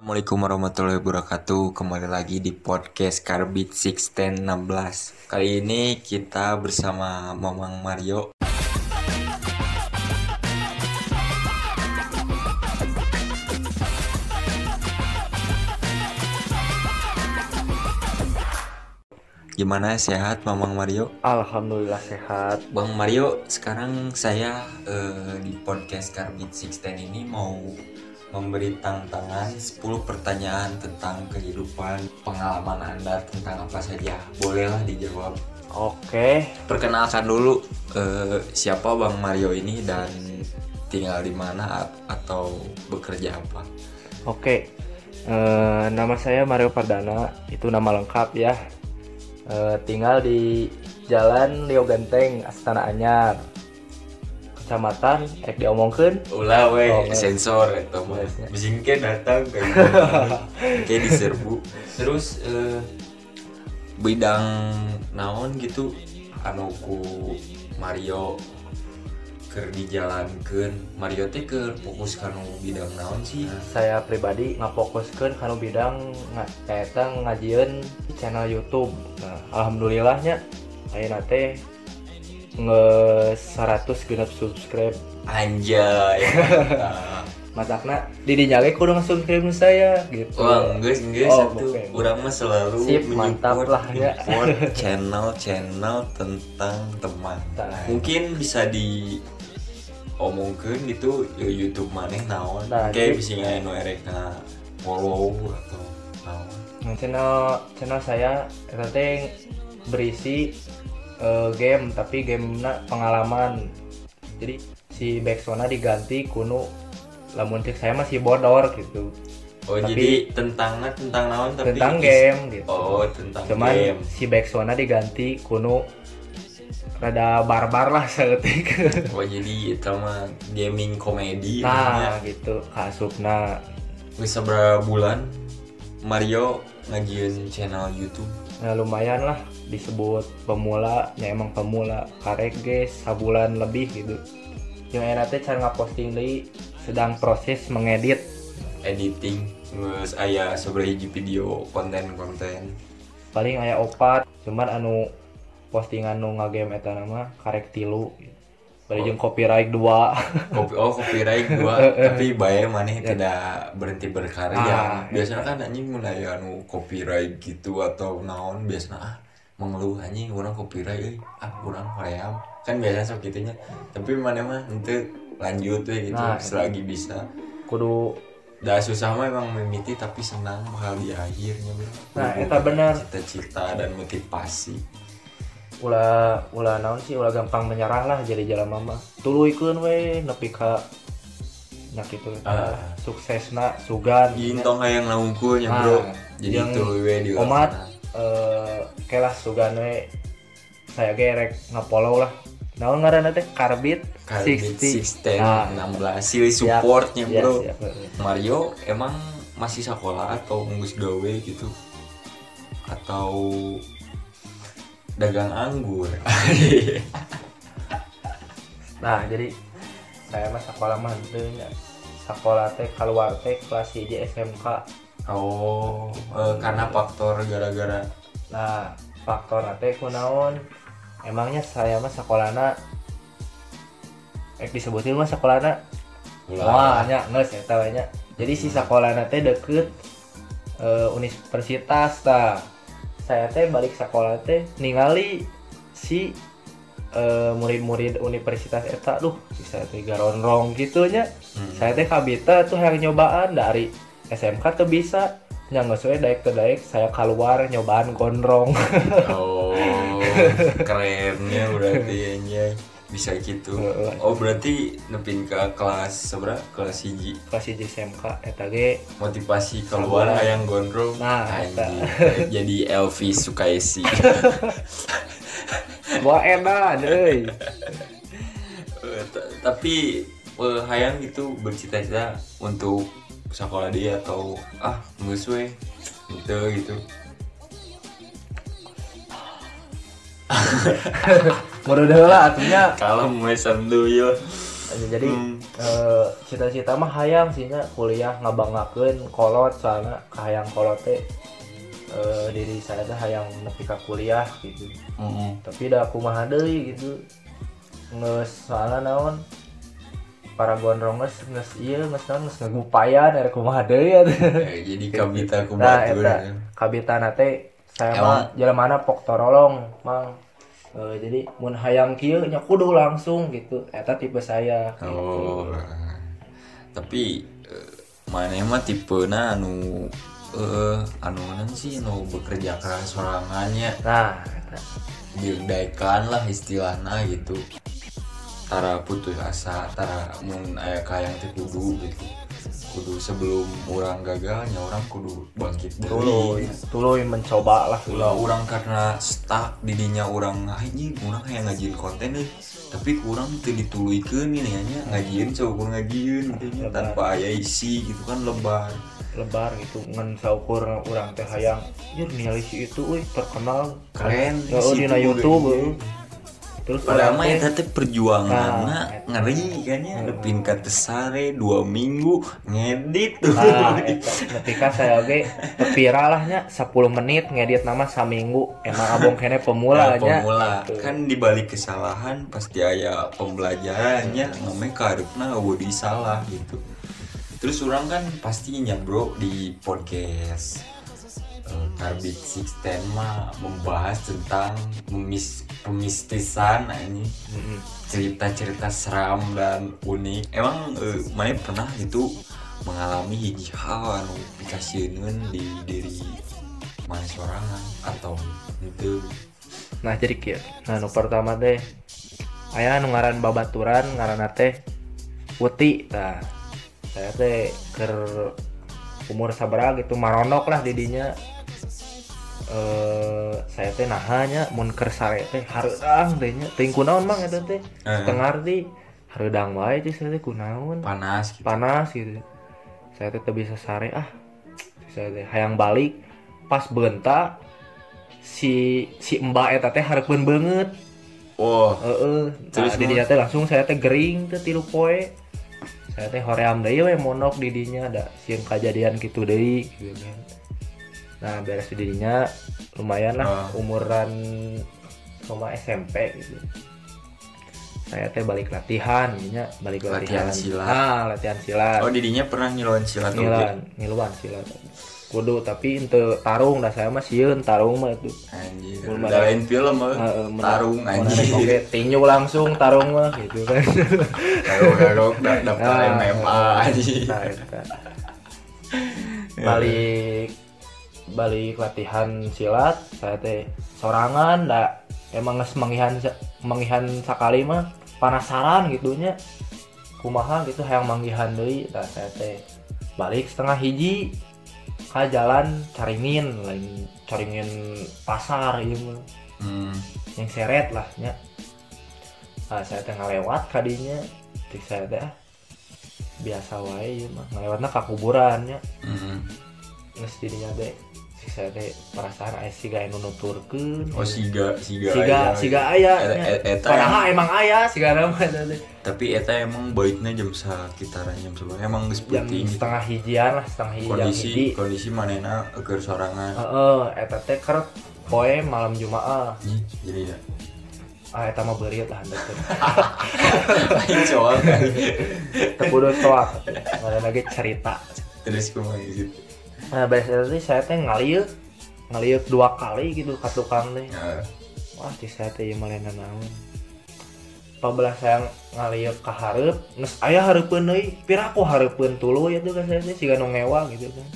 Assalamualaikum warahmatullahi wabarakatuh Kembali lagi di podcast Carbit 616 Kali ini kita bersama Mamang Mario Gimana sehat Mamang Mario? Alhamdulillah sehat. Bang Mario, sekarang saya eh, di podcast Carbit 610 ini mau memberi tantangan 10 pertanyaan tentang kehidupan pengalaman Anda tentang apa saja. Bolehlah dijawab. Oke, Perkenalkan dulu eh, siapa Bang Mario ini dan tinggal di mana atau bekerja apa. oke. Eh, nama saya Mario Pardana. Itu nama lengkap ya. Eh, tinggal di Jalan Leo Genteng, Astana Anyar. Kecamatan, ek diomongkeun. Ulah we Oh, sensor itu mah. Nggak, nggak. Bisingke datang kayak gitu. kayak diserbu. Terus eh, bidang naon gitu anu ku Mario keur dijalankeun Mario teh keur fokus kanu bidang naon sih Saya pribadi ngafokuskeun kana bidang eta ngajieun channel YouTube. Nah, alhamdulillahnya ayeuna teh nge 100 genep subscribe. anjay. Matakna di dinya ge kudu nge-subscribe nu saya gitu. Wah, enggak enggak Oh, satu. Urang mah selalu Sip, mantap lah, ya. menyupport channel-channel tentang teman. Tah. Mungkin bisa di omongkeun gitu ya YouTube maneh naon. Nah, Kayak bisa nggak nu erek na follow atau naon. Nah, channel channel saya eta berisi eh, game tapi gamena pengalaman. Jadi si backsound diganti kuno lamun cek saya masih bodor gitu. Oh, Tapi- jadi tentangnya tentang naon tapi Tentang game gitu. Oh, tentang Cuman game. si backsound diganti kuno rada barbar lah seetik. Oh, jadi itu mah gaming komedi namanya. nah, gitu kasupna. Wis seberapa bulan Mario ngajian channel YouTube? Nah, lumayan lah disebut pemula, ya emang pemula. Karek guys sabulan lebih gitu. Yang enak teh cara ngaposting deui sedang proses mengedit. editing nges aya seberapa hiji video konten-konten. Paling aya opat, cuman anu postingan nu ngagame eta nama karek tilu. Bari jeung copyright dua. kopi oh copyright dua. Tapi bae maneh tidak berhenti berkarya. Ah, biasanya kan anjing mun aya anu copyright gitu atau naon biasanya ah mengeluh anjing urang copyright euy ah urang hoream kan biasanya sok gitunya tapi mana mah henteu lanjut we gitu Nah, selagi bisa Kudu Dah susah mah emang mimiti tapi senang bakal di akhirnya bro. Nah, eta bener. Cita-cita dan motivasi. ulah ulah naon sih ulah gampang menyerah lah jadi jalan mama. Tuluikeun we nepi ka nya kitu Ah. suksesna sugan. Gintong yang naungkulnya Nah, bro. Jadi yang itu we di Omat. Eh kelas sugan we saya gerek ngapollow lah. Naon ngaranna teh Carbit Karbit 60. 610 Nah, 16 sih supportnya siap, bro. siap. Mario emang masih sekolah atau ngurus gawe gitu atau dagang anggur. Nah, jadi saya mah sekolah mah teu nya. Sekolah teh keluar teh kelas 1 SMK. Oh, eh, karena faktor gara-gara Nah, faktor teh kunaon? Emangnya saya mah sekolahna eh disebutin mah sekolahna Wah, nya geus eta we nya. Jadi si sekolahna teh deket eh, universitas ta. Saya teh balik sekolah teh ningali si eh, murid-murid universitas eta duh si saya teh garonrong gitu nya. Hmm. Saya teh kabita tuh yang nyobaan dari SMK tuh bisa yang nggak sesuai daek ke daek saya keluar nyobaan gondrong Oh, kerennya berarti ya bisa gitu. Oh, berarti nepin ke kelas seberapa? Kelas hiji. kelas hiji SMK eta ge Motivasi keluar hayang gondrong. Nah, eta. Jadi Elvi Sukaisi. wah edan euy Eh, t- Tapi eh, hayang itu bercita-cita untuk sekolah dia atau ah we gitu gitu. Mudah lah atunya Kalau mau sambil jadi Hmm. eh, cita-cita mah hayang sih kuliah ngabanggakeun kolot soalnya kahayang kolot teh eh, diri saya teh hayang nepi ka kuliah gitu Mm-mm. tapi da kumaha deui gitu ngeus soalnya naon para gondrong geus geus ieu geus naon geus ngagupayan era kumaha deui atuh. Eh, jadi kabita aku Nah, eta kan. kabitana teh saya mah jelemana pok torolong, Mang. Eh, jadi mun hayang kieu nya kudu langsung gitu. Eta tipe saya. gitu. Oh. Tapi eh, mana mah tipena anu eh anu naon sih anu bekerja keras sorangannya Nah, eta. diudaikan lah istilahnya gitu tara putus asa tara mun aya kayang teh kudu gitu. Kudu sebelum orang gagalnya orang kudu bangkit deui tuluy mencoba lah. Ulah orang karena stuck didinya orang anjing orang kayak ngajin konten deh. Tapi kurang tuh dituluykeun ini nya ngajieun coba ngajieun gitu tanpa aya isi gitu kan lebar. Lebar gitu ngan saukur urang teh hayang. Nilai si itu euy terkenal. Keren, ya di YouTube. Terus urang eta teh perjuangan Nah, ngeri kan ya lepin ka teu sare dua minggu ngedit. Tuh Nah, ketika saya oge viral lah nya 10 menit ngedit nama saminggu emang abong kene pemula Nah, pemula. Kan dibalik kesalahan pasti aya pembelajarannya namanya karepna eueuh salah gitu. Terus orang kan pastinya bro di podcast eh, Karbit Sixten mah membahas tentang memis pemistisan ini. Mm-mm. cerita-cerita seram dan unik. Emang eh, mana pernah itu mengalami hiji hal anu dikasieun di diri mana sorangan atau itu nah jadi kieu nah nu pertama teh aya nu ngaran babaturan ngaranna teh Uti nah saya teh ker umur sabaraha gitu maronok lah didinya eh saya teh nahanya mun keur sare teh hareudang teh nya. Teuing kunaon mang eta teh. Eh. teu ngarti hareudang wae teh saya teh kunaon. Panas gitu. Panas gitu. Saya teh bisa sare ah saya teh hayang balik. Pas benta si si mbak eta teh hareupeun banget Wah, heeh. Terus nah, di dinya teh langsung saya teh gering teh tilu poe. Saya teh hoream deui we monok di dinya ada sieun kejadian kitu deui. Gitu kan nah beres di dinya lumayan lah Oh. umuran sama SMP gitu saya teh balik latihan dinya balik Latihan latihan, silat. ah latihan silat oh didinya pernah ngiluan silat oge? ngilan ngiluan silat kudu tapi ente tarung dah saya mah sieun tarung mah itu Anjir, udah lain film mah. Heeh, men- Tarung mun ada anjir. oge tinju langsung tarung mah gitu kan Garok-garok da- daftar Ah, MMA anjir. nah, eta. balik balik latihan silat saya teh sorangan dah emang geus mangihan mangihan sakali mah penasaran gitunya kumaha gitu hayang manggihan deui da saya teh balik setengah hiji ka jalan caringin lain caringin pasar ieu mah Hmm. yang seret lah nya ah, saya teh ngalewat kadinya cek saya teh ah, biasa wae ieu mah ngalewatna ka kuburan nya Hmm. cek saya teh perasaan aya siga anu nuturkeun Oh siga siga. siga aya. siga aya Eta- nya. eta- eta padahal emang aya siga nama Tapi eta emang baiknya jam sekitaran jam sebelas emang geus jam penting gitu. setengah hijian lah setengah hiji jam kondisi hiji kondisi manena keur sorangan. heeh eta teh keur poe malam jumaah Jadi ya. ah eta mah beuriet lah handap teh teu kudu toak ada lagi cerita Terus kumaha gitu. Nah, biasanya sih saya teh ngaliuk ngaliuk dua kali gitu ke tukang teh. Nah, Wah, di saya teh ieu malena naon. Pabelah saya ngaliuk ka hareup, geus aya hareupeun deui, pira aku hareupeun tuluy itu kan saya teh siga nu ngewa gitu kan.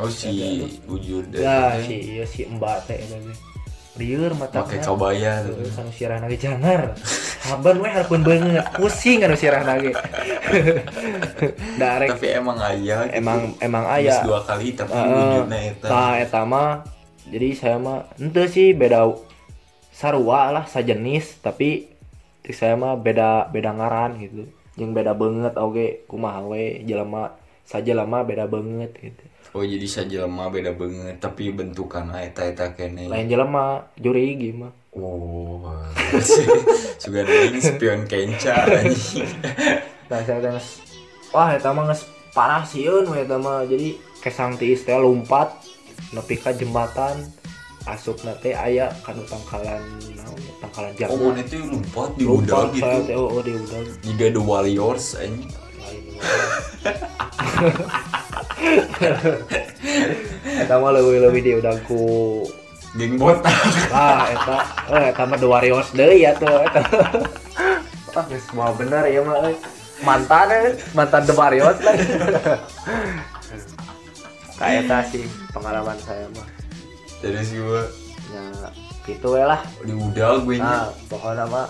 Oh si wujud Ya, si ieu si Mbak teh eta teh. Lieur mata. pakai. Terus anu sirah lagi jangar. Sabar we hareupeun beungeut, pusing anu sirah lagi. Darek Tapi emang aya gitu. emang emang Geus aya. dua kali tapi Heeh. wujudna eta. Tah eta mah jadi saya mah ente sih beda sarua lah sajenis tapi saya mah beda beda ngaran gitu yang beda banget oge kumaha we jelema saja lama beda banget gitu oh jadi saja lama beda banget tapi bentukan eta eta kene. Lain jelema juri gimana oh juga ada spion kenca anjing. Nah saya wah eta mah geus parah sieun we eta mah. Jadi kesang tiis teh lompat nepi ka jembatan asup teh aya kanu tangkalan naon ya, tangkalan oh Jerman. Mana itu lompat di udara lompat saya gitu. teh oh, oh di udang juga the warriors. anjing eta mah leuwih-leuwih di udangku geng botak. Ah eta eh eta mah The Warriors deui ya tuh eta. Ah geus bener ya mah euy. mantan eh, mantan The Warriors lah kayak eta sih pengalaman saya mah. Terus gua ya gitu we lah. Di gue nya nah pokoknya mah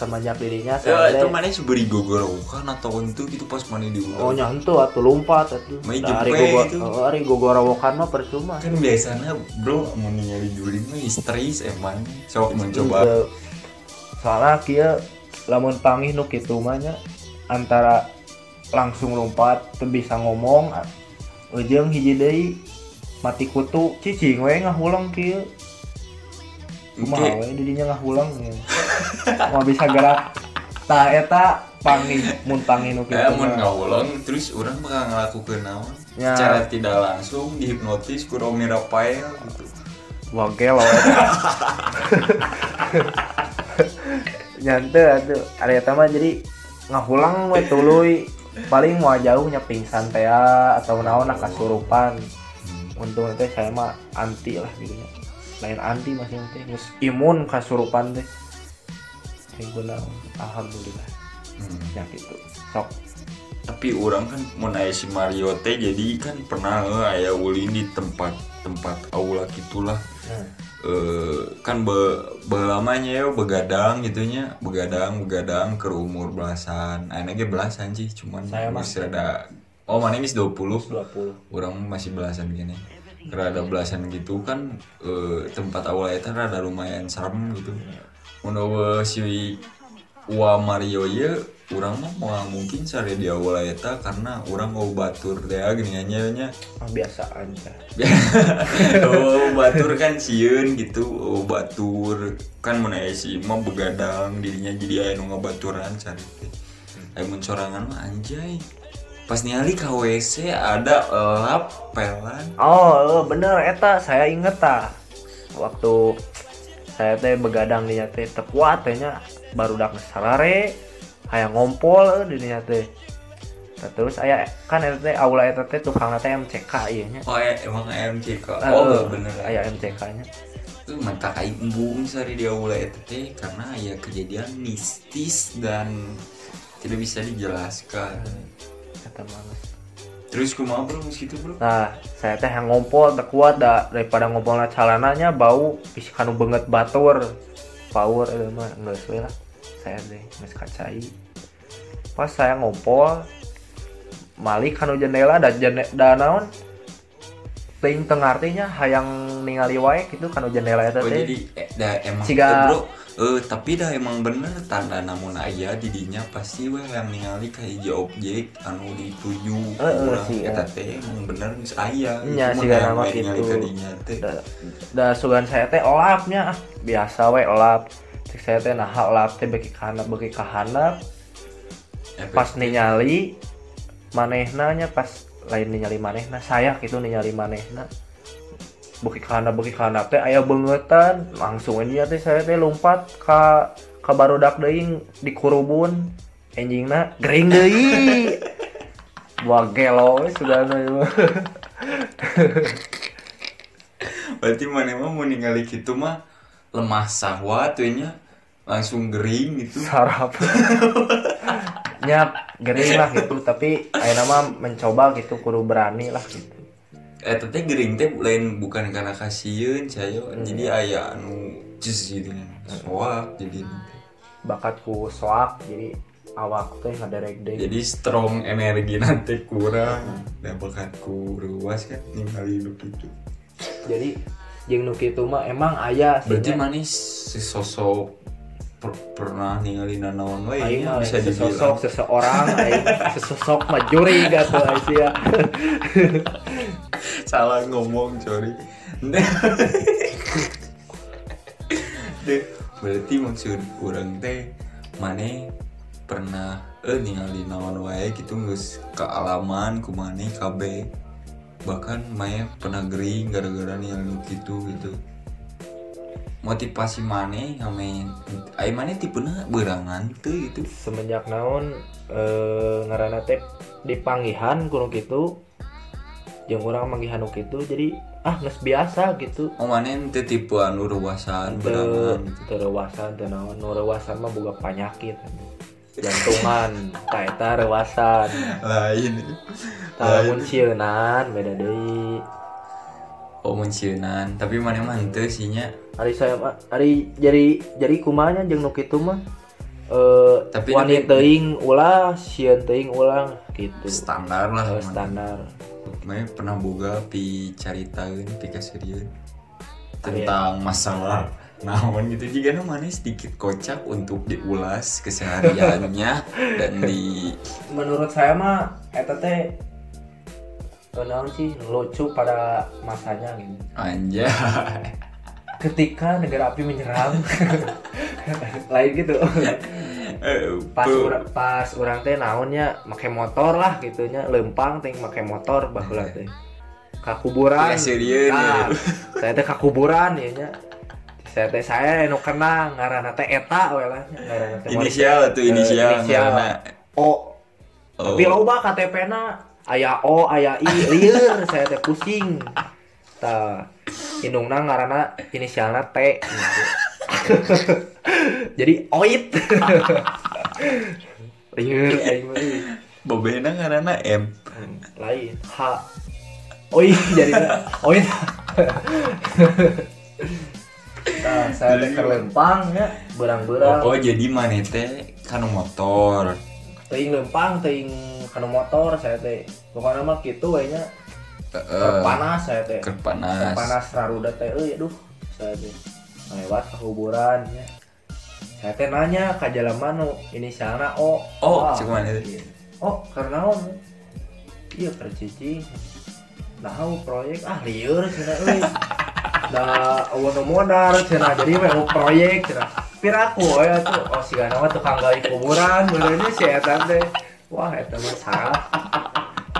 semenjak dirinya ya itu mana seberi gogorokan atau itu gitu pas mana di oh nyantu atuh lompat atuh. Main dari gogor itu. oh, hari gogorowokan mah percuma. Kan biasanya bro mau ningali duri mah histeris emang. Sok mencoba. Itu, soalnya kia lamun panggih nu kitu mah nya antara langsung lompat teu bisa ngomong ujung hiji deui mati kutu cicing we ngahulang kieu Oke. we didinya ngahulang ya. mau bisa gerak tah eta panggih mun panggih nu kitu Eh, mun mah. ngawulang terus orang bakal ngelakukan naon Ya. secara tidak langsung dihipnotis ku Romi Rafael gitu. Wagel loh. Nyante atuh. Ada eta mah jadi ngahulang we tuluy paling mau jauh nya pingsan teh ya, atau naon kasurupan. Untung teh saya mah anti lah gitu. Lain anti masih teh geus imun kasurupan teh. Yang guna alhamdulillah Hmm. ya gitu. Sok Tapi orang kan mau aya si Mario teh jadi kan pernah eh, aya ulin di tempat tempat aula gitulah. Nah, Eh, kan be, belamanya ya begadang gitunya begadang begadang ke umur belasan ge belasan sih cuman Saya masih ada oh mana ini 20 20. orang masih belasan gini rada belasan gitu kan eh, tempat awal itu rada lumayan serem gitu. Menurut si Wa Mario ya orang mah mau mungkin cari di awal eta karena orang mau batur deh gini nya nya Ah, biasa aja. oh batur kan sieun gitu oh batur. Kan mana si mah begadang dirinya jadi aya nu ngabaturan cari teh. Aya mencorangan mah anjay pas ningali ka WC ada lap pelan Oh, eh, bener eta saya inget ta. Waktu saya teh begadang di teh tekuat tehnya baru dak sarare aya ngompol di dinya teh. Nah, terus aya kan eta teh aula eta teh tukang teh MCK ieu nya. oh ya, emang Eh, oh bener aya MCK nya. itu mata kayak embung sari dia mulai teh karena ya kejadian mistis dan tidak bisa dijelaskan Kata males. terus kumaha bro gitu bro Nah, saya teh yang ngompol teu kuat da daripada ngompolna calananya bau bisa kanu banget batur. Power itu mah geus we lah. Saya teh geus kacai. Pas saya ngompol malik kanu jendela dan jendela da naon ting teu ngartinya hayang ningali wae gitu kanu jendela eta oh jadi eh, dah emang eh, bro eh tapi dah emang bener tanda namun aya didinya pasti we yang ningali ka hiji objek anu dituju Eh, eh, urang sih, eta eh. teh emang bener geus aya. Nya, mah we ningali gitu. ka dinya teh. Da, da sugan saya teh olapnya ah, biasa we olap. Cek saya teh nah olap teh beki kana beki ka handap Efek- pas ningali manehna nya pas lain ningali manehna saya gitu ningali manehna beki kana beki kana teh aya beungetan langsung aja teh saya teh lompat ka ka barudak deui di kurubun anjingna gering deui. Wah gelo mah. berarti mana mah mau ningali gitu mah lemah sahwat we nya langsung gering gitu. Sarap. Nya gering lah gitu tapi ayo nama mencoba gitu kudu berani lah gitu eh teh gering teh lain bukan karena kasihan saya Hmm. jadi aya anu jus gitu kan soak jadi bakatku soak jadi awak teh ngaderek deh. Jadi strong energi nanti kurang. Dan bakatku ruas kan ningali hidup itu jadi jeung nu kitu mah emang aya sih berarti manis si sosok per- pernah ninggalin naon wae Aing mah bisa sesosok dibilang seseorang aing sesosok mah juri gitu Aisyah salah ngomong sorry. Deh berarti maksud orang teh mana pernah eh ningali naon wae gitu geus kealaman ku maneh KB bahkan Maya pernah gering gara-gara ningali gitu gitu motivasi maneh ngamen ai maneh tipena berangan tuh gitu. Semenjak naon eh, ngaranna teh dipanggihan kuno gitu jeung urang manggihan nu kitu jadi ah geus biasa gitu. Oh maneh teu tipe anu rewasan berangan gitu. teu rewasan teu naon. Nu rewasan mah boga panyakit. Jantungan ta eta rewasan. Lain. Tah mun sieunan beda deui. Oh menciunan tapi mana mah henteu sih nya Ari saya mah ari jadi jadi kumanya jeung nu kitu mah eh Tapi wani nu- teuing ulah sieun teuing ulang gitu standar lah Eh, standar. Mana pernah boga pi caritaeun pi kaseureun tentang masalah. Naon gitu juga mana sedikit kocak untuk diulas kesehariannya dan di menurut saya mah eta teh eh, naon sih lucu pada masanya gitu. Anjay ketika negara api menyerang. Lain gitu. Eh, pas ura- pas orang teh naonnya make motor lah gitunya lempang teh make motor baheula teh. Ka kuburan serius, Nah, ya. saya teh ka kuburan ya nya. Saya teh saya nu kena ngaranna teh eta we lah ngaranna teh inisial tuh Eh, inisial, inisial. karena O. Oh, tapi loba KTP na aya O aya I lieur. Saya teh pusing. Tah indungna ngaranna inisialna T gitu. jadi oit lieur aing mah ih. bobena karena M lain H oit jadi oit Nah, saya teh kerlempang ya, berang-berang. oh jadi mana teh kan motor Teuing lempang, teuing kanu motor saya teh. Pokoknya mah kitu we nya. Eh, panas saya teh. panas panas raruda teh euy aduh saya teh. Lewat ke kuburan ya. Saya teh nanya ka jelema nu inisialna O. Oh, Ah, cik mana itu? iya. Oh karena naon iya kercicing nah proyek ah cenah euy. Da eueuh nu modal cenah jadi mau proyek cenah. Piraku ya tuh oh si mah tukang gali kuburan benernya si eta teh. Wah eta mah salah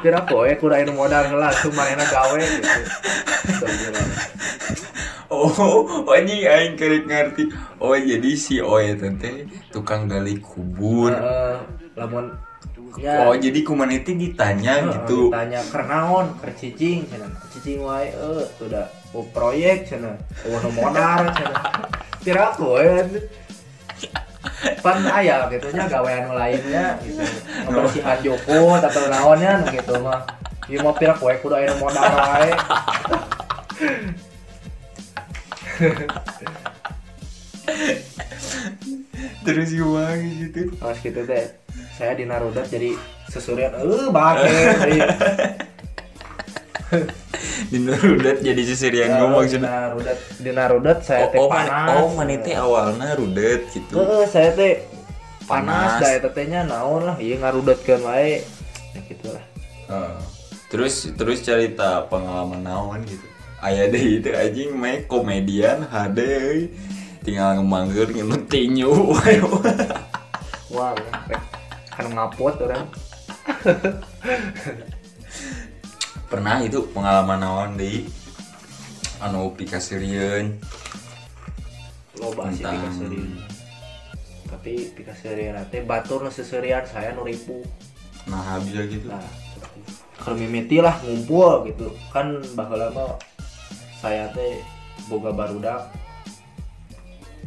kira poe anu modal tuh manehna gawe gitu. Oh, oh anjing aing kerek ngerti. Oh, jadi si Oe teh tukang gali kubur. Heeh, lamun ya Oh, jadi kumaha teh ditanya heeh, gitu. ditanya kernaon keur cicing cenah cicing wae eh tuh da oh, proyek cenah oh modal cenah kira poe pan aya gitu nya gawean lainnya gitu membersihan joko atau naonnya gitu mah ieu mah pira poe kudu aya modal wae Terus gimana gitu? Pas gitu teh saya di Narudat jadi sesurian eh bangke. Di Narudat jadi seserian Ya, ngomong cenah. Narudat di Narudat saya teh Oh, oh, panas. oh, mana teh awalnya rudet gitu. Heeh, saya teh panas Panas. da eta teh nya naon lah ieu ngarudatkeun wae. Ya gitu lah. Heeh. Terus terus cerita pengalaman naon gitu. Aya deh itu anjing main komedian HD euy. Tinggal ngemangger nginut tinyu. Wah, kan ngapot orang. Pernah itu pengalaman naon di anu Loba sih tentang pikaserian. Tapi pikaserian teh batur seserian saya nu ribu. nah bisa gitu. Nah, kalau mimiti lah ngumpul gitu kan baheula mah saya teh boga barudak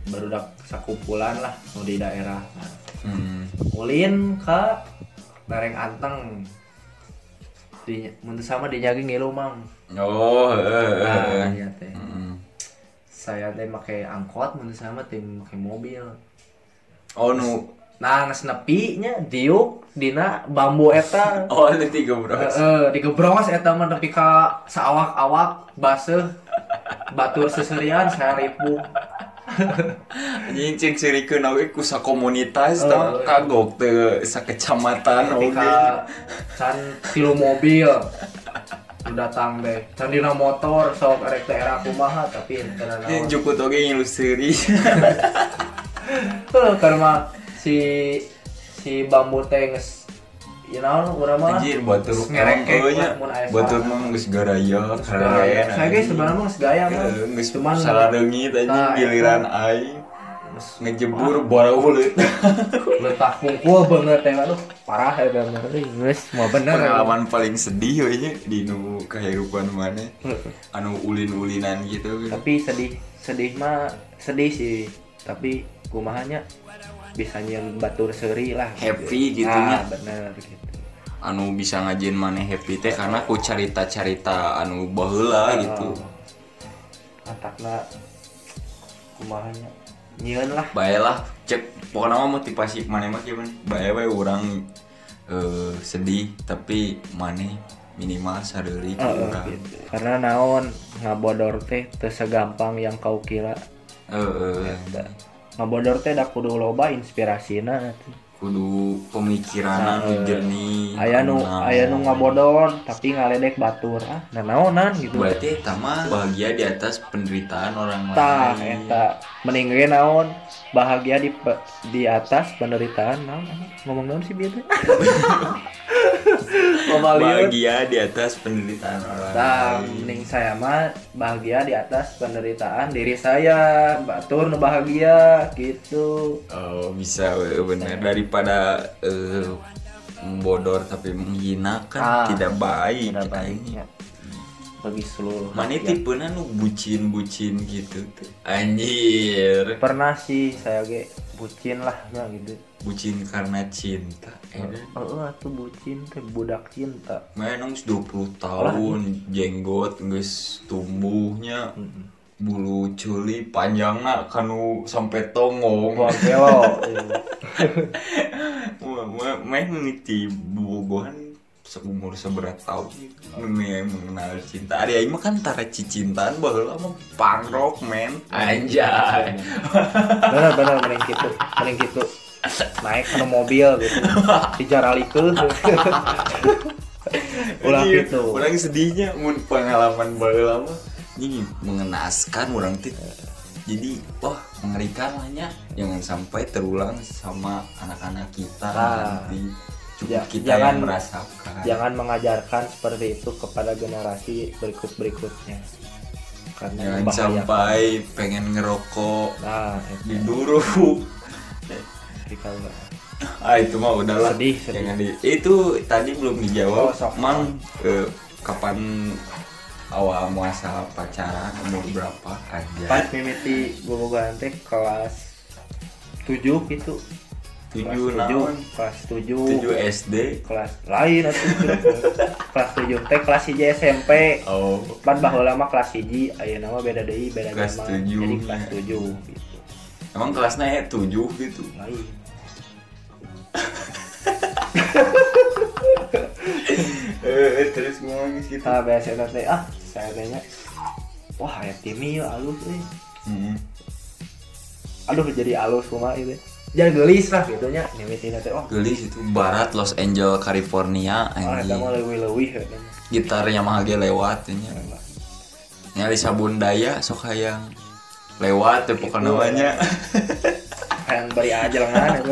barudak sakumpulan lah nu di daerah nah, Hmm. ulin ke Nareng Anteng di mun teu sama di Nyagi ngilu mang Oh, heeh. nah, heeh. iya teh Hmm. saya teh make angkot mun teu sama teh make mobil Oh nu nah nges nepi nya diuk dina bambu eta Oh ada tiga bro. Heeh, digebros eta mah nepi ka saawak-awak baseuh batur seserian saya ribu anjing cing sirikeun oge ku sakomunitas Oh, tah iya. kagok teu sakecamatan oge. can tilu mobil datang deh can dina motor sok arek teh era kumaha tapi Yang naon. Jukut oge ngiluseri Heuh, karena si si bambu teh ya naon urang mah anjir batur mun aya batur mah geus garaya gaya. saya sebenarnya mah geus gaya mah geus cuman salah anjing Nah, giliran aing. Ngejebur uleut letak pungkul banget ya aduh parah ya bener geus mau bener ya. pengalaman paling sedih we nya di nu kehidupan mana. Anu ulin-ulinan gitu tapi sedih sedih mah sedih sih. Tapi kumahanya bisa nyian batur seri lah. Happy gitu ah, nya. bener gitu anu bisa ngajin mana happy teh karena ku carita-carita anu baheula gitu. antakna kumahanya nyian lah. Baiklah cek pokoknya mah motivasi mana mah gimana bae we urang eh, sedih tapi mana minimal sadari Heeh, urang. gitu. karena naon ngabodor teh teu segampang yang kau kira. Heeh. Da. ngabodor teh da kudu loba inspirasina kudu pemikiran anu Heeh. jernih aya nu anu aya nu naon. ngabodor tapi ngaledek batur ah nah naonan gitu berarti tama bahagia di atas penderitaan orang tah lain eta mending naon bahagia di di atas penderitaan naon ngomong naon sih liut. bahagia di atas penderitaan orang Nah, lain mending saya mah bahagia di atas penderitaan diri saya, batur nu bahagia gitu. oh bisa bener daripada eh, bodor tapi menghina kan Ah, tidak baik Tidak kita baik ini. ya. Bagi seluruh Mana tipe nu bucin-bucin gitu tuh. Anjir. Pernah sih saya ge bucin lah ya gitu. Bucin karena cinta. Eh, Heeh, atuh bucin teh budak cinta. Main nong 20 tahun jenggot geus tumbuhnya bulu culi panjangna kanu sampai tongong. Gelo. Main ngiti bobogohan seumur seberat tahun Meme mengenal cinta Ari aing mah kan tara cicintaan baheula mah punk rock man anjay Bener bener mending gitu, mending gitu. Naik ke mobil gitu. Dijaralikeun. Ulah Anjir, gitu. Orang sedihnya mun pengalaman baheula mah ini mengenaskan orang teh. Jadi wah mengerikan lah nya. Jangan sampai terulang sama anak-anak kita Ah. nanti. Cukup Ja- kita jangan- yang merasakan. jangan mengajarkan seperti itu kepada generasi berikut berikutnya karena Jangan membahayakan. sampai pengen ngerokok nah itu duru. kita enggak ah itu mah udahlah. Sedih, sedih. Jangan di itu tadi belum dijawab. Oh, sok. Mang eh, kapan awal muasal pacaran umur berapa aja? pas mimiti bobogohan teh kelas 7 gitu. Tujuh naon? 7 kelas 7 tujuh SD kelas lain atuh kelas 7 teh kelas 1 SMP oh. Pan baheula mah kelas 1 ayeuna mah beda deui beda Kelas tujuh. jadi kelas 7 gitu. Emang kelasnya ya tujuh gitu? Lain eh terus ngomong gitu nah biasa teh ah saya tanya. Wah ya timi ya alus eh. Hmm. aduh jadi alus rumah itu jangan gelis lah gitu nya mimitina teh oh gelis itu barat Los Angeles California oh eta anjing. mah leuwih-leuwih katanya. gitarnya mah ge lewat nya nyari sabun daya sok hayang. Lewat teh pokoknya Itu, namanya. yang beri aja lengan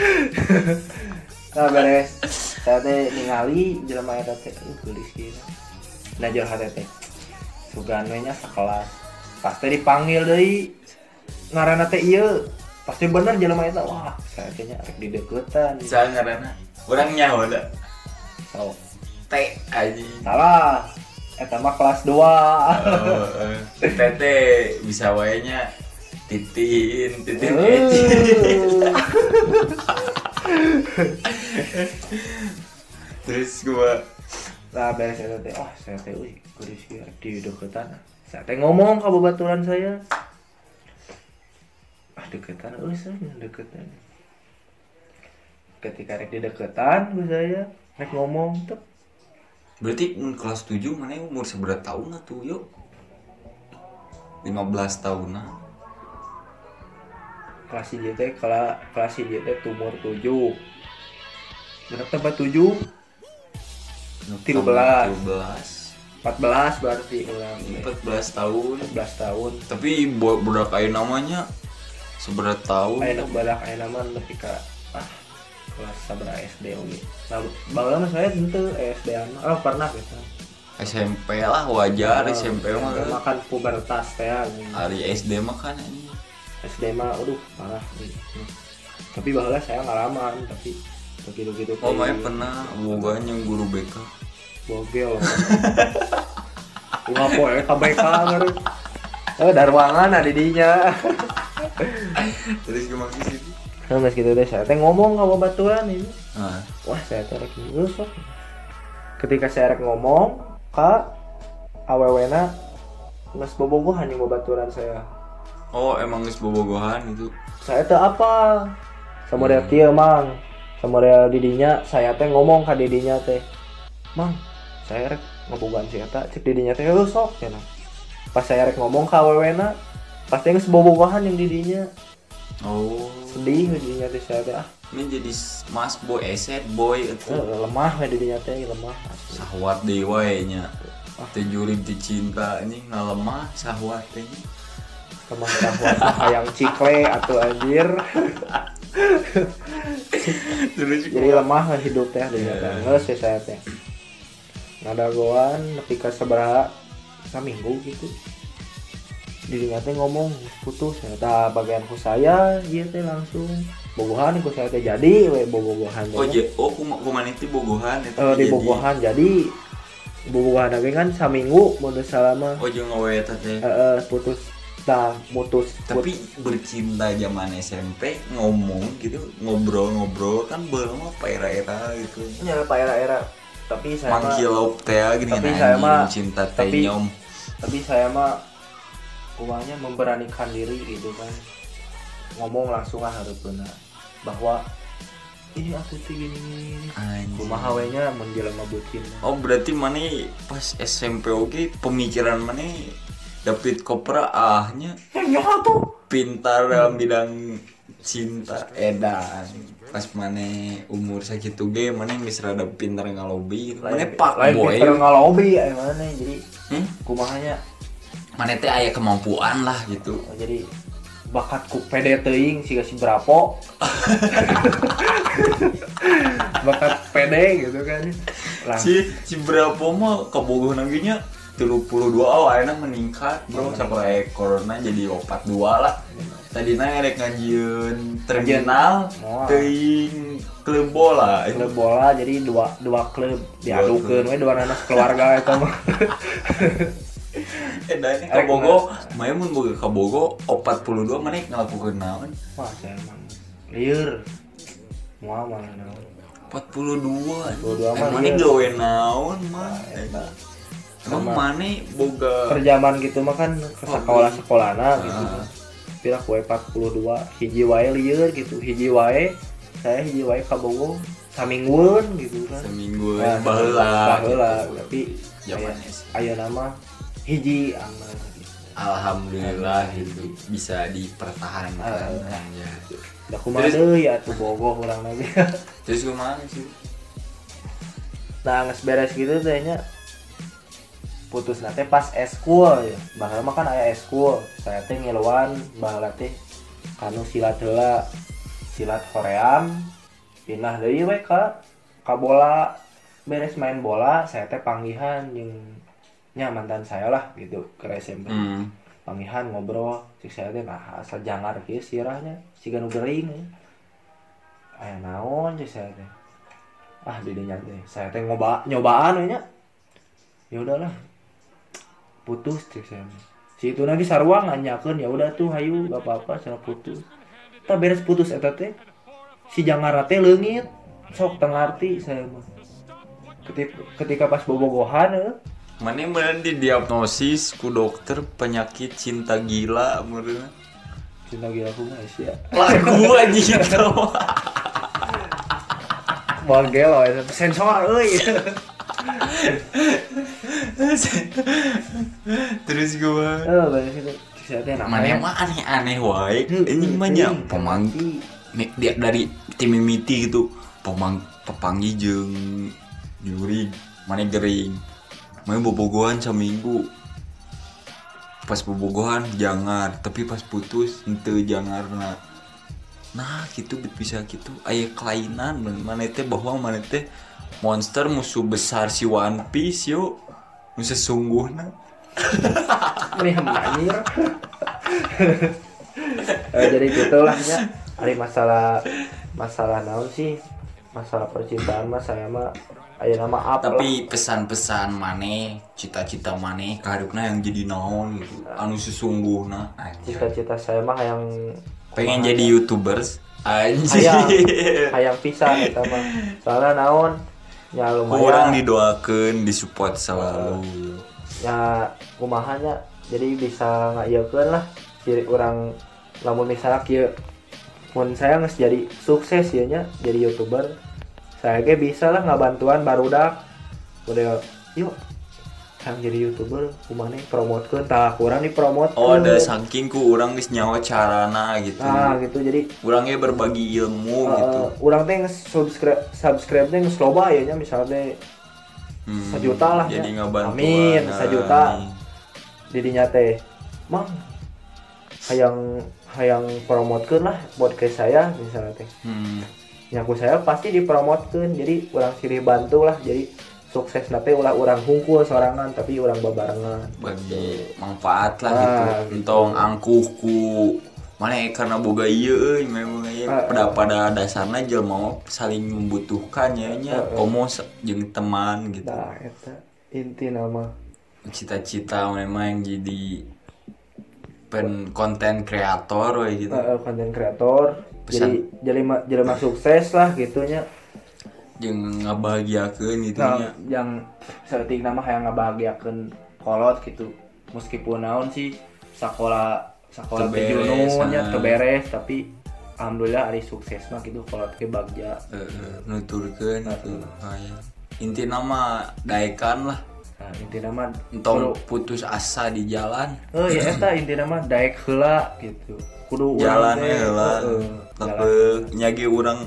nah beres saya teh ningali jelema eta teh uh gelis kieu nah jeung hate teh sugan we nya sakelas pasti dipanggil deui. Ngaranna teh ieu. Pasti bener jelema eta wah saya teh nya rek dideukeutan saya ngarana. Orang nyaho da so teh aja salah. Eta mah kelas 2 Oh, eh. tete bisa wae nya titin titin Eh. terus gua Nah, beres teh, oh saya teh, wih, kudu sih di deketan. Saya teh ngomong ke babaturan saya, ah deketan, oh saya deketan. Ketika rek di deketan, gue saya rek ngomong tuh, berarti kelas 7 mana umur seberat tahun atuh yuk 15 tahun nah kelas hiji teh kelas kelas hiji teh tumor 7 berapa tempat 7 Tilu belas. 13 14 berarti ulang 14 tahun 14 tahun tapi bo- budak namanya seberat tahun Ayo badak ayo nama lebih ke ah kelas sabra SD oke. Nah, bangga saya tentu SD anak. Oh pernah gitu. SMP lah wajar SMP mah makan pubertas teh. gitu. hari SD mah kan ini SD mah aduh parah. Tapi bahwa saya ngalaman tapi begitu gitu oh Maya pernah boga yang guru BK bogel. Bunga poe KBK ngeri. Oh, darwangan ada dinya. terus gimana sih Nah, mas gitu deh saya teh ngomong sama baturan ini. nah wah saya terek rusuk ketika saya rek ngomong kak awewena mas bobogohan yang baturan saya oh emang geus bobogohan itu saya teh apa? Sama dia kia mang. Sama dia didinya saya teh ngomong ke didinya teh. Mang saya rek ngebogan si eta cek didinya teh rusuk ya nah. pas saya rek ngomong ke awewena pasti nges bobogohan yang didinya. Oh. Sedih didinya teh saya teh ah. Ini jadi mas boy eset boy itu eh, lemah we didinya teh lemah. Sahwat dewa nya. Teh juring ti cinta ini ngalemah sahwat teh sahwat yang cikle atau anjir? Jadi lemah hidup teh di yeah. nggak sih saya teh. Nada goan ketika seberapa seminggu gitu. Dirinya teh ngomong putus ternyata bagianku saya dia teh langsung. Bobohan ku saya teh jadi we bobogohan oh je oh kuma kuman itu bogohan itu Eh, di jadi- bobohan jadi bobogohan lagi kan seminggu modus salama. Oh jeung ngawe eta teh. Eh, eh, putus nah putus tapi bercinta zaman SMP ngomong gitu ngobrol-ngobrol kan belum apa era-era gitu. Ya pak era-era. Tapi saya mah mangkilop teh gini Tapi saya mah- cinta teh tapi- nyom. tapi saya mah uangnya memberanikan diri gitu kan. Ngomong langsung lah harus benar. Bahwa ini aku gini gini Anjing. kumaha we nya menjelma bucin Oh berarti mana pas SMP oke pemikiran mana David Kopra ahnya. Ya tuh. Pintar dalam bidang cinta edan. Pas mana umur segitu ge mana geus rada pintar ngalobi. Mana pak lain boy. pinter ngalobi ya mana jadi hmm? kumahanya. Mana teh aya kemampuan lah gitu. Oh, jadi bakatku pede teuing siga si brapo bakat pede gitu kan. Lah. Si si berapa mah kebogoh naginya tilu puluh dua oh meningkat bro. Sampai ekorna jadi opat dua lah. Tadi nanya rek ngajian terminal Moal. teuing klub bola. Itu klub bola jadi dua dua klub diadukeun we dua anak keluarga eta mah eh dan ini kabogo. Maya mun boga kabogo. Opat puluh dua mana ngelakukan naon? Wah saya emang liur. Mau mana naon empat puluh dua. 42 mah mana iya. gawe naon mah. Emang mana boga perjaman gitu mah kan ke sekolah sekolahna gitu Ah. pira kue 42 hiji wae lieur gitu hiji wae saya hiji wae kabogo saminggueun gitu kan seminggu Nah, baheula baheula tapi Zaman aya- SD. aya nama hiji aman gitu. Alhamdulillah itu bisa dipertahankan Ah. ya. Da kumaha deui atuh bogoh urang lagi. Terus gimana sih? nah geus beres gitu tehnya putus nate pas eskul ya baheula mah kan aya eskul. Saya teh ngiluan baheula teh kanu silat heula silat hoream pindah deui we ka ka bola beres main bola. Saya teh panggihan jeung nya mantan saya lah gitu ke SMP Hmm. panggihan ngobrol. Cik saya teh nah asal jangar kieu sirahnya. Siga nu gering ya. aya naon cik saya teh. Ah didinya teh saya teh ngoba nyobaan nya. Ya udahlah putus cik saya. Si itu lagi sarua nganyakeun ya udah tuh hayu gak apa-apa saya putus. Tak beres putus eta teh. Si jangar teh leungit sok tengarti saya mah. Ketika, ketika pas bobogohan eh, Mana bener didiagnosis ku dokter penyakit cinta gila menurut cinta gila aku mah ya lagu aja gitu. Bangkel itu sensor, euy. Terus gua. Oh, banyak itu. Mana namanya mah aneh-aneh wae Heuh, ini mah nya heuh, pemang tapi Mi- dia dari tim mimiti gitu pemang pepanggi jeung juri mana gering main bobogohan seminggu pas bobogohan jangan tapi pas putus ente jangan nah nah gitu bisa gitu. Aya kelainan mana teh bahwa mana teh monster musuh besar si One Piece yo nu sesungguhna ini anjir Eh, jadi gitulah ya. Hari masalah masalah naon sih? Masalah percintaan mah saya mah aya nama apa tapi pesan-pesan maneh cita-cita maneh kaharupna yang jadi naon gitu. Anu sesungguhna anjir cita-cita saya mah yang pengen jadi youtubers anjir hayang hayang pisan eta mah. Soalnya naon ya kurang lumayan didoakan disupport selalu. Ya kumahanya jadi bisa ngayakeun lah. Ciri orang lamun misalnya kieu mun saya nges jadi sukses ya nya jadi youtuber saya ge bisa lah ngabantuan barudak. Udah yuk yang jadi youtuber kumane promotekeun tah kurang dipromotkeun oh ada saking ku orang geus nyawa carana gitu. Nah gitu. Jadi orangnya berbagi ilmu uh, gitu. orang teh subscribe subscribe teh nges loba ya nya misalnya Hmm, sejuta lah jadi ya. Amin, nah, sejuta. didinya teh mang hayang hayang promotkeun lah podcast saya misalnya teh. Hmm, nyaku saya pasti dipromotkeun jadi orang silih bantu lah. Jadi sukses nanti ulah orang hungkul sorangan tapi orang babarengan. Bagi manfaat lah Ah, gitu. gitu. entong angkuhku. Mana ya, karena boga iya euy memang ieu Ah, pada pada dasarnya jelema mah saling membutuhkan ya nya. Ah, ah. komo se- jeung teman gitu. Nah eta inti nama. Cita-cita memang yang jadi pen konten kreator gitu. Konten kreator. Jadi Pesan. jadi jadi mah sukses lah gitunya jeung ngabahagiakeun gitu nah yang seperti nama yang ngebahagiakeun kolot gitu. Meskipun naon sih sekolah sekolah Teberes, tejununnya ah. teberes tapi alhamdulillah hari sukses mah gitu kolot ke bagja. Heeh, nuturkeun Ah, gitu. Aya inti nama daekan lah. Nah inti nama entong putus asa di jalan. Oh ya eta inti nama daek heula gitu. Kudu jalan jalan. tapi nyage orang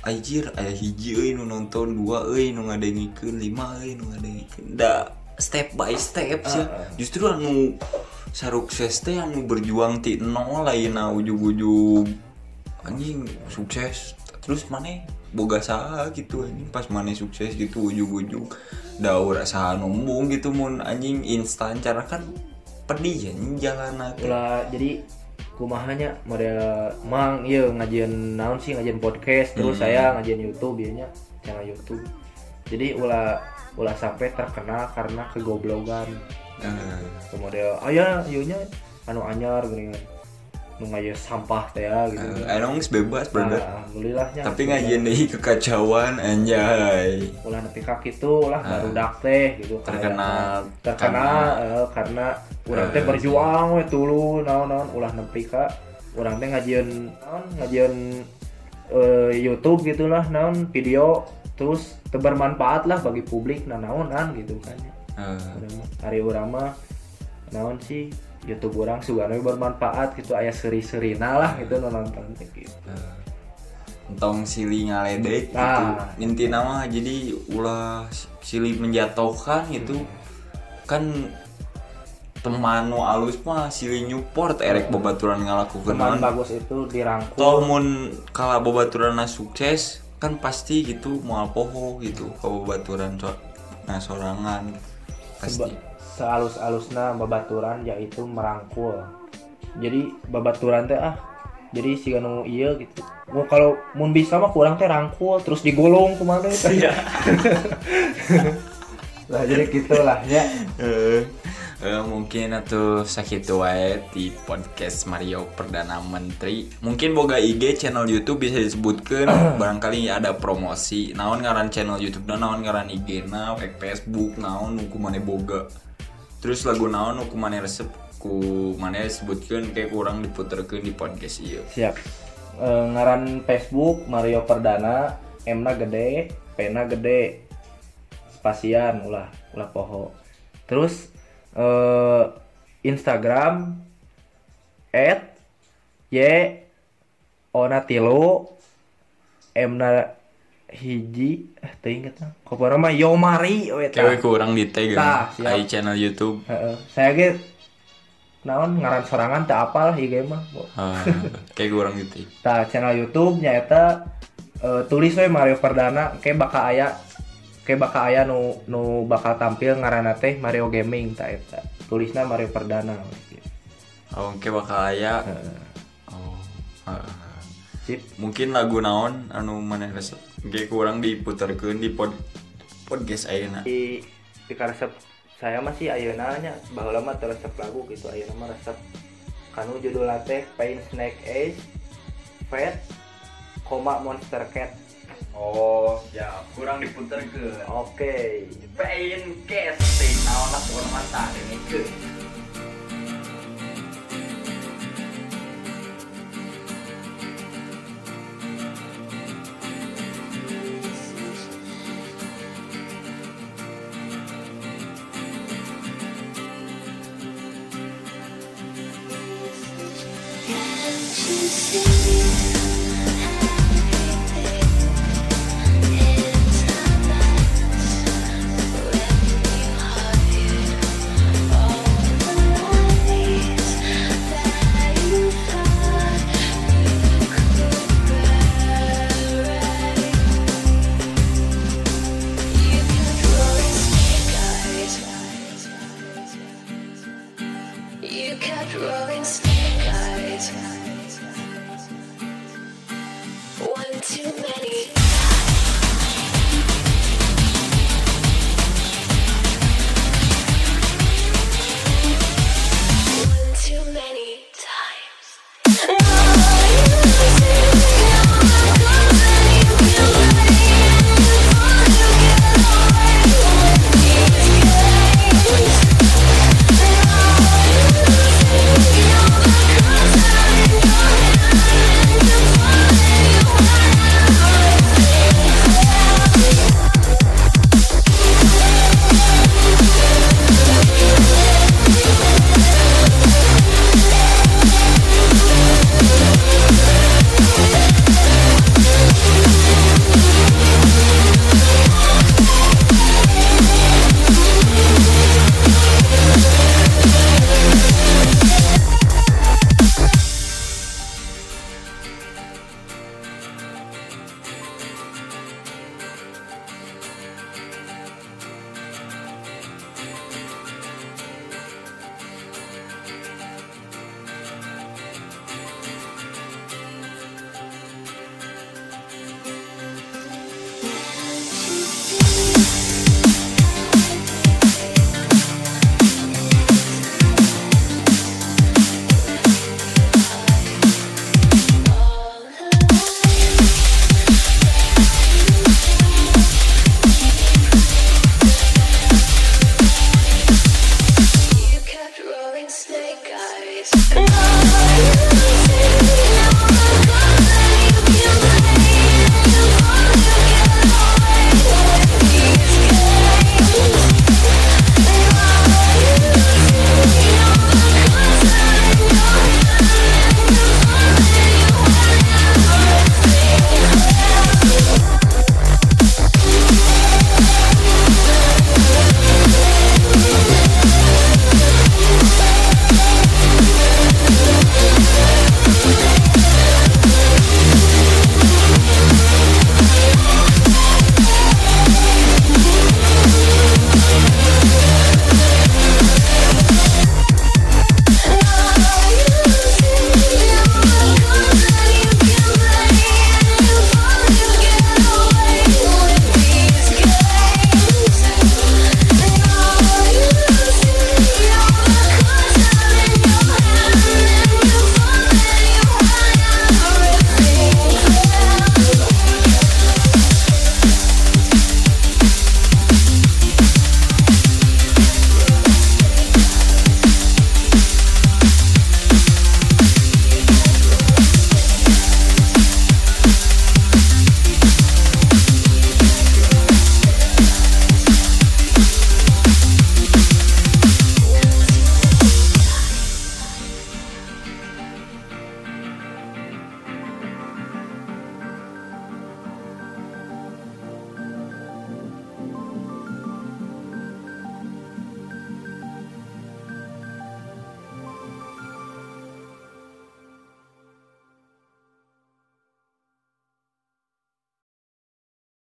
Anjir, aya hiji euy nu nonton dua euy nu ngadengikeun lima euy nu ngadengikeun. Da step by step sih. Ah. justru anu sarukses teh anu berjuang ti nol lainna ujug-ujug. Anjing sukses. Terus mana boga saha gitu anjing. Pas mana sukses gitu ujug-ujug da ora saha numbung gitu mun anjing. Instan cara kan pedih ya teh. ulah jadi kumahanya model mang? Iya ngajian naon sih ngajian podcast. Terus Hmm. saya ngajian YouTube biasanya channel YouTube. Jadi ulah ulah sampai terkenal karena kegoblogan. Ke model aya ieunya anu anyar gini. nu ngaya sampah teh ya gitu. Eh, emang geus bebas brother Nah, alhamdulillahnya. Tapi ngajian deh kekacauan anjay. Ulah nepi ka kitu lah Ah. baru teh gitu Terkenal kayaknya. terkenal eh, karena urang teh Eh. berjuang we tulu naon-naon ulah nepi ka urang teh ngajian naon ngajian eh, YouTube gitulah naon video. Terus bermanfaat lah bagi publik nah naonan gitu kan. Eh, Urang- hari urang mah naon sih YouTube orang sugana bermanfaat gitu aya seri-serina lah gitu nu nonton gitu. Eh, entong silih ngaledek gitu. Ah. inti nama jadi ulah silih menjatuhkan gitu. Kan teman nu alus mah silih nyupport erek babaturan ngalakukeun teman bagus itu dirangkul. Toh mun kala babaturan sukses kan pasti gitu mau poho gitu ke babaturan so nah sorangan pasti. Seba- sealus-alusna babaturan yaitu merangkul. Jadi babaturan teh ah jadi si anu iya gitu. Mau kalau mun bisa mah kurang teh rangkul terus digolong ke mana itu lah jadi gitulah ya. Eh, eh, mungkin atau sakit wae di podcast Mario Perdana Menteri. Mungkin boga IG channel YouTube bisa disebutkan barangkali ada promosi. Naon ngaran channel YouTube na naon ngaran IG na Facebook naon nu kumane boga terus lagu naon nu kumane resep ku mana disebutkan kayak kurang diputerkeun di podcast ieu. Siap. Eh, ngaran Facebook Mario Perdana M na gede P na gede. Spasian ulah ulah poho. Terus eh, Instagram at y ona tilu m na hiji eh teu inget lah kopona mah Yomari we tah. Cewek kurang di tag siap. Ai channel YouTube. Heeh. saya ge naon ngaran sorangan teu apal IG mah Ah, kayak kurang di tag. tah channel YouTube nya eta eh, tulis we Mario Perdana kayak bakal aya kayak bakal aya nu nu bakal tampil ngaranna teh Mario Gaming tah eta tulisna Mario Perdana we, gitu. Oh, kayak bakal aya. Heeh. Oh. ah. Sip Mungkin lagu naon anu mana resep kayak kurang diputerkeun di pod podcast ayeuna. di di resep saya masih ayeuna nya baheula mah teu resep lagu gitu ayeuna mah resep. Kanu judul teh Pain Snake Ace Fat koma Monster Cat. Oh, ya kurang diputerkeun. oke. Pain casting naon lah pokona mah tah